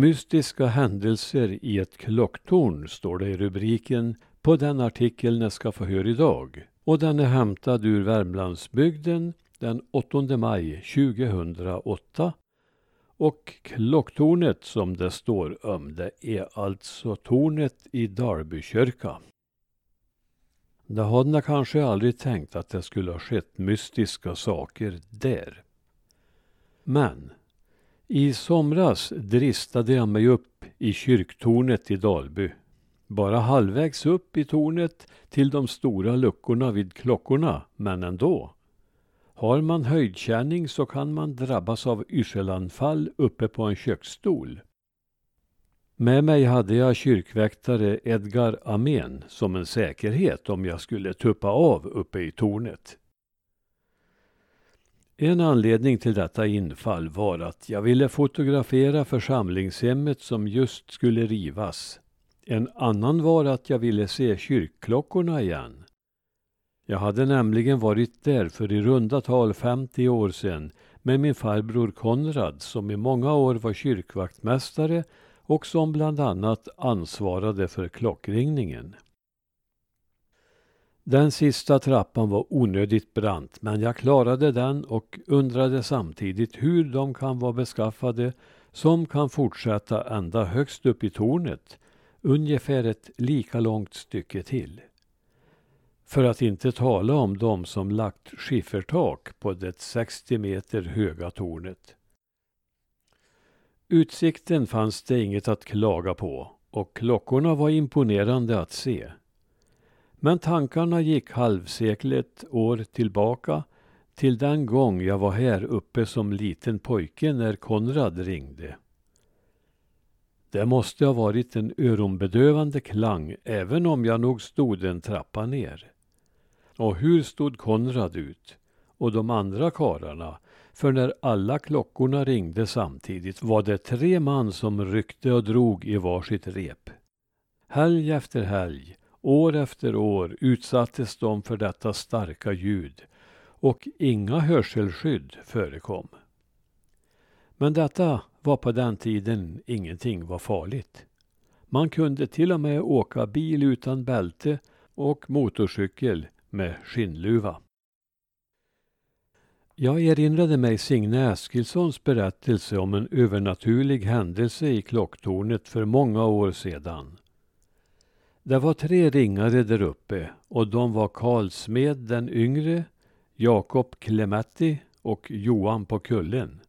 Mystiska händelser i ett klocktorn står det i rubriken på den artikel ni ska få höra idag. Och den är hämtad ur Värmlandsbygden den 8 maj 2008. Och klocktornet som det står om det är alltså tornet i Dalby kyrka. Det hade jag kanske aldrig tänkt att det skulle ha skett mystiska saker där. Men i somras dristade jag mig upp i kyrktornet i Dalby. Bara halvvägs upp i tornet till de stora luckorna vid klockorna, men ändå. Har man höjdkänning så kan man drabbas av yrselanfall uppe på en köksstol. Med mig hade jag kyrkväktare Edgar Amen som en säkerhet om jag skulle tuppa av uppe i tornet. En anledning till detta infall var att jag ville fotografera församlingshemmet som just skulle rivas. En annan var att jag ville se kyrkklockorna igen. Jag hade nämligen varit där för i runda tal 50 år sedan med min farbror Konrad som i många år var kyrkvaktmästare och som bland annat ansvarade för klockringningen. Den sista trappan var onödigt brant men jag klarade den och undrade samtidigt hur de kan vara beskaffade som kan fortsätta ända högst upp i tornet, ungefär ett lika långt stycke till. För att inte tala om de som lagt skiffertak på det 60 meter höga tornet. Utsikten fanns det inget att klaga på och klockorna var imponerande att se. Men tankarna gick halvseklet år tillbaka till den gång jag var här uppe som liten pojke när Konrad ringde. Det måste ha varit en öronbedövande klang även om jag nog stod en trappa ner. Och hur stod Konrad ut? Och de andra karlarna? För när alla klockorna ringde samtidigt var det tre man som ryckte och drog i varsitt rep. Helg efter helg År efter år utsattes de för detta starka ljud och inga hörselskydd förekom. Men detta var på den tiden ingenting var farligt. Man kunde till och med åka bil utan bälte och motorcykel med skinnluva. Jag erinrade mig Signe Eskilssons berättelse om en övernaturlig händelse i klocktornet för många år sedan. Det var tre ringare där uppe och de var Karlsmed den yngre, Jakob Klemetti och Johan på kullen.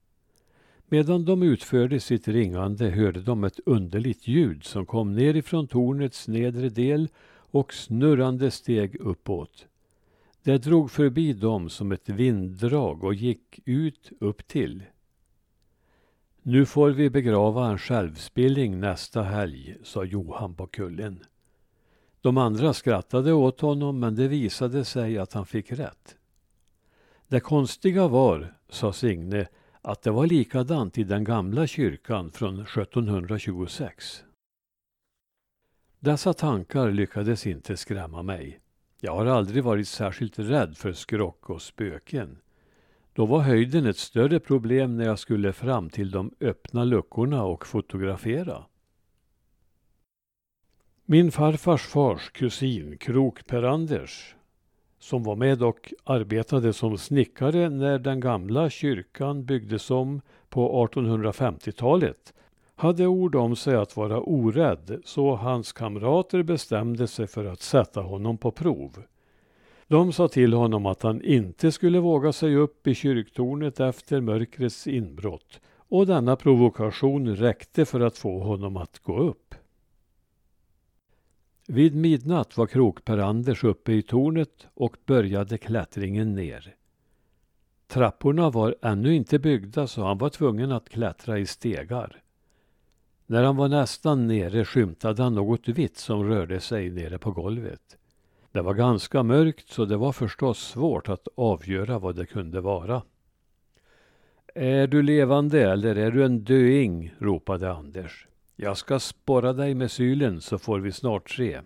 Medan de utförde sitt ringande hörde de ett underligt ljud som kom nerifrån tornets nedre del och snurrande steg uppåt. Det drog förbi dem som ett vinddrag och gick ut upp till. Nu får vi begrava en självspilling nästa helg, sa Johan på kullen. De andra skrattade åt honom men det visade sig att han fick rätt. Det konstiga var, sa Signe, att det var likadant i den gamla kyrkan från 1726. Dessa tankar lyckades inte skrämma mig. Jag har aldrig varit särskilt rädd för skrock och spöken. Då var höjden ett större problem när jag skulle fram till de öppna luckorna och fotografera. Min farfars fars kusin Krok Per-Anders som var med och arbetade som snickare när den gamla kyrkan byggdes om på 1850-talet hade ord om sig att vara orädd så hans kamrater bestämde sig för att sätta honom på prov. De sa till honom att han inte skulle våga sig upp i kyrktornet efter mörkrets inbrott och denna provokation räckte för att få honom att gå upp. Vid midnatt var Krok-Per-Anders uppe i tornet och började klättringen ner. Trapporna var ännu inte byggda så han var tvungen att klättra i stegar. När han var nästan nere skymtade han något vitt som rörde sig nere på golvet. Det var ganska mörkt så det var förstås svårt att avgöra vad det kunde vara. Är du levande eller är du en döing? ropade Anders. Jag ska sporra dig med sylen så får vi snart se.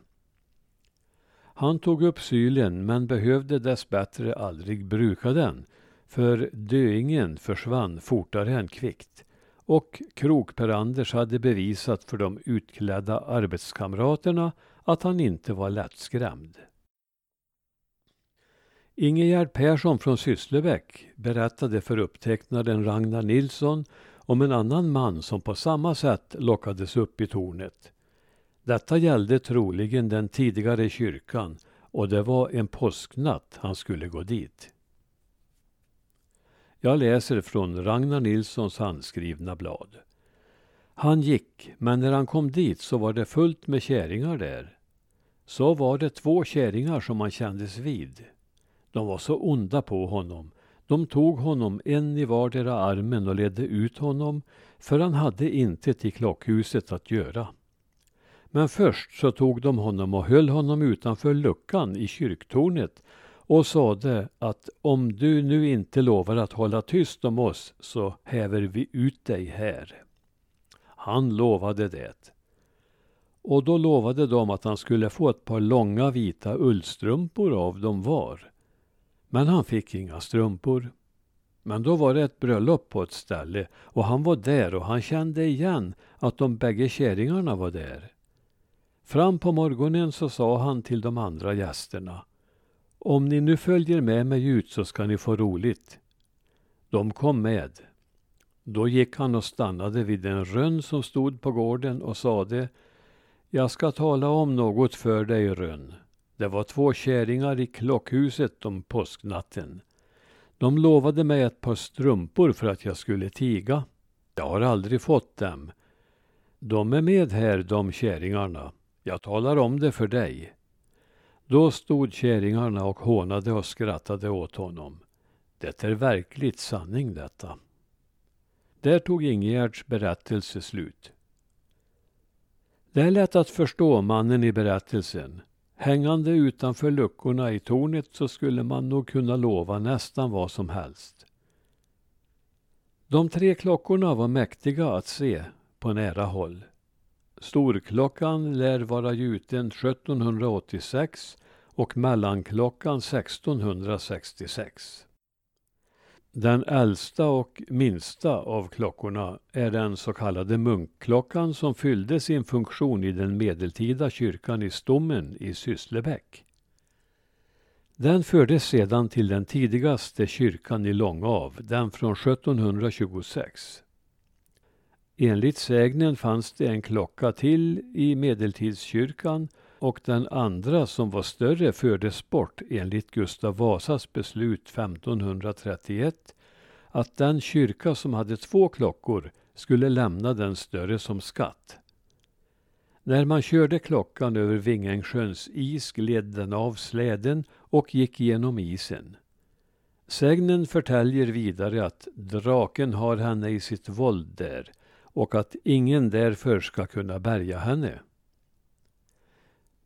Han tog upp sylen men behövde dessbättre aldrig bruka den för döingen försvann fortare än kvickt och Krok-Per-Anders hade bevisat för de utklädda arbetskamraterna att han inte var lättskrämd. Ingegerd Persson från Sysslebäck berättade för upptecknaren Ragnar Nilsson om en annan man som på samma sätt lockades upp i tornet. Detta gällde troligen den tidigare kyrkan och det var en påsknatt han skulle gå dit. Jag läser från Ragnar Nilssons handskrivna blad. Han gick, men när han kom dit så var det fullt med käringar där. Så var det två käringar som han kändes vid. De var så onda på honom. De tog honom en i vardera armen och ledde ut honom, för han hade inte till klockhuset att göra. Men först så tog de honom och höll honom utanför luckan i kyrktornet och sade att om du nu inte lovar att hålla tyst om oss så häver vi ut dig här. Han lovade det. Och då lovade de att han skulle få ett par långa vita ullstrumpor av dem var. Men han fick inga strumpor. Men då var det ett bröllop på ett ställe och han var där och han kände igen att de bägge kärringarna var där. Fram på morgonen så sa han till de andra gästerna. Om ni nu följer med mig ut så ska ni få roligt. De kom med. Då gick han och stannade vid en rönn som stod på gården och sade Jag ska tala om något för dig Rönn. Det var två käringar i klockhuset om påsknatten. De lovade mig ett par strumpor för att jag skulle tiga. Jag har aldrig fått dem. De är med här, de käringarna. Jag talar om det för dig. Då stod käringarna och hånade och skrattade åt honom. Det är verkligt sanning detta. Där tog Ingegärds berättelse slut. Det är lätt att förstå mannen i berättelsen. Hängande utanför luckorna i tornet så skulle man nog kunna lova nästan vad som helst. De tre klockorna var mäktiga att se på nära håll. Storklockan lär vara gjuten 1786 och mellanklockan 1666. Den äldsta och minsta av klockorna är den så kallade munkklockan som fyllde sin funktion i den medeltida kyrkan i Stommen i Sysslebäck. Den fördes sedan till den tidigaste kyrkan i Långav, den från 1726. Enligt sägnen fanns det en klocka till i medeltidskyrkan och den andra som var större fördes bort enligt Gustav Vasas beslut 1531 att den kyrka som hade två klockor skulle lämna den större som skatt. När man körde klockan över Vingängsjöns is gled den av släden och gick genom isen. Sägnen förtäljer vidare att draken har henne i sitt våld där och att ingen därför ska kunna bärga henne.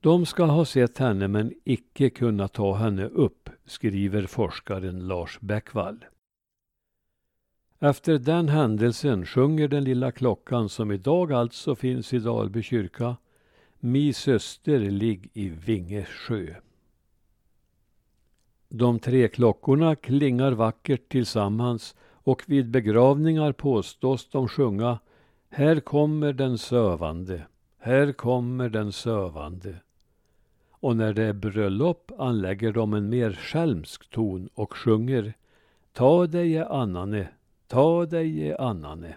De ska ha sett henne men icke kunna ta henne upp, skriver forskaren Lars Bäckvall. Efter den händelsen sjunger den lilla klockan som idag alltså finns i Dalby kyrka Mi syster ligg i Vingesjö. De tre klockorna klingar vackert tillsammans och vid begravningar påstås de sjunga Här kommer den sövande, här kommer den sövande. Och när det är bröllop anlägger de en mer skälmsk ton och sjunger Ta dig annane, ta dig annane.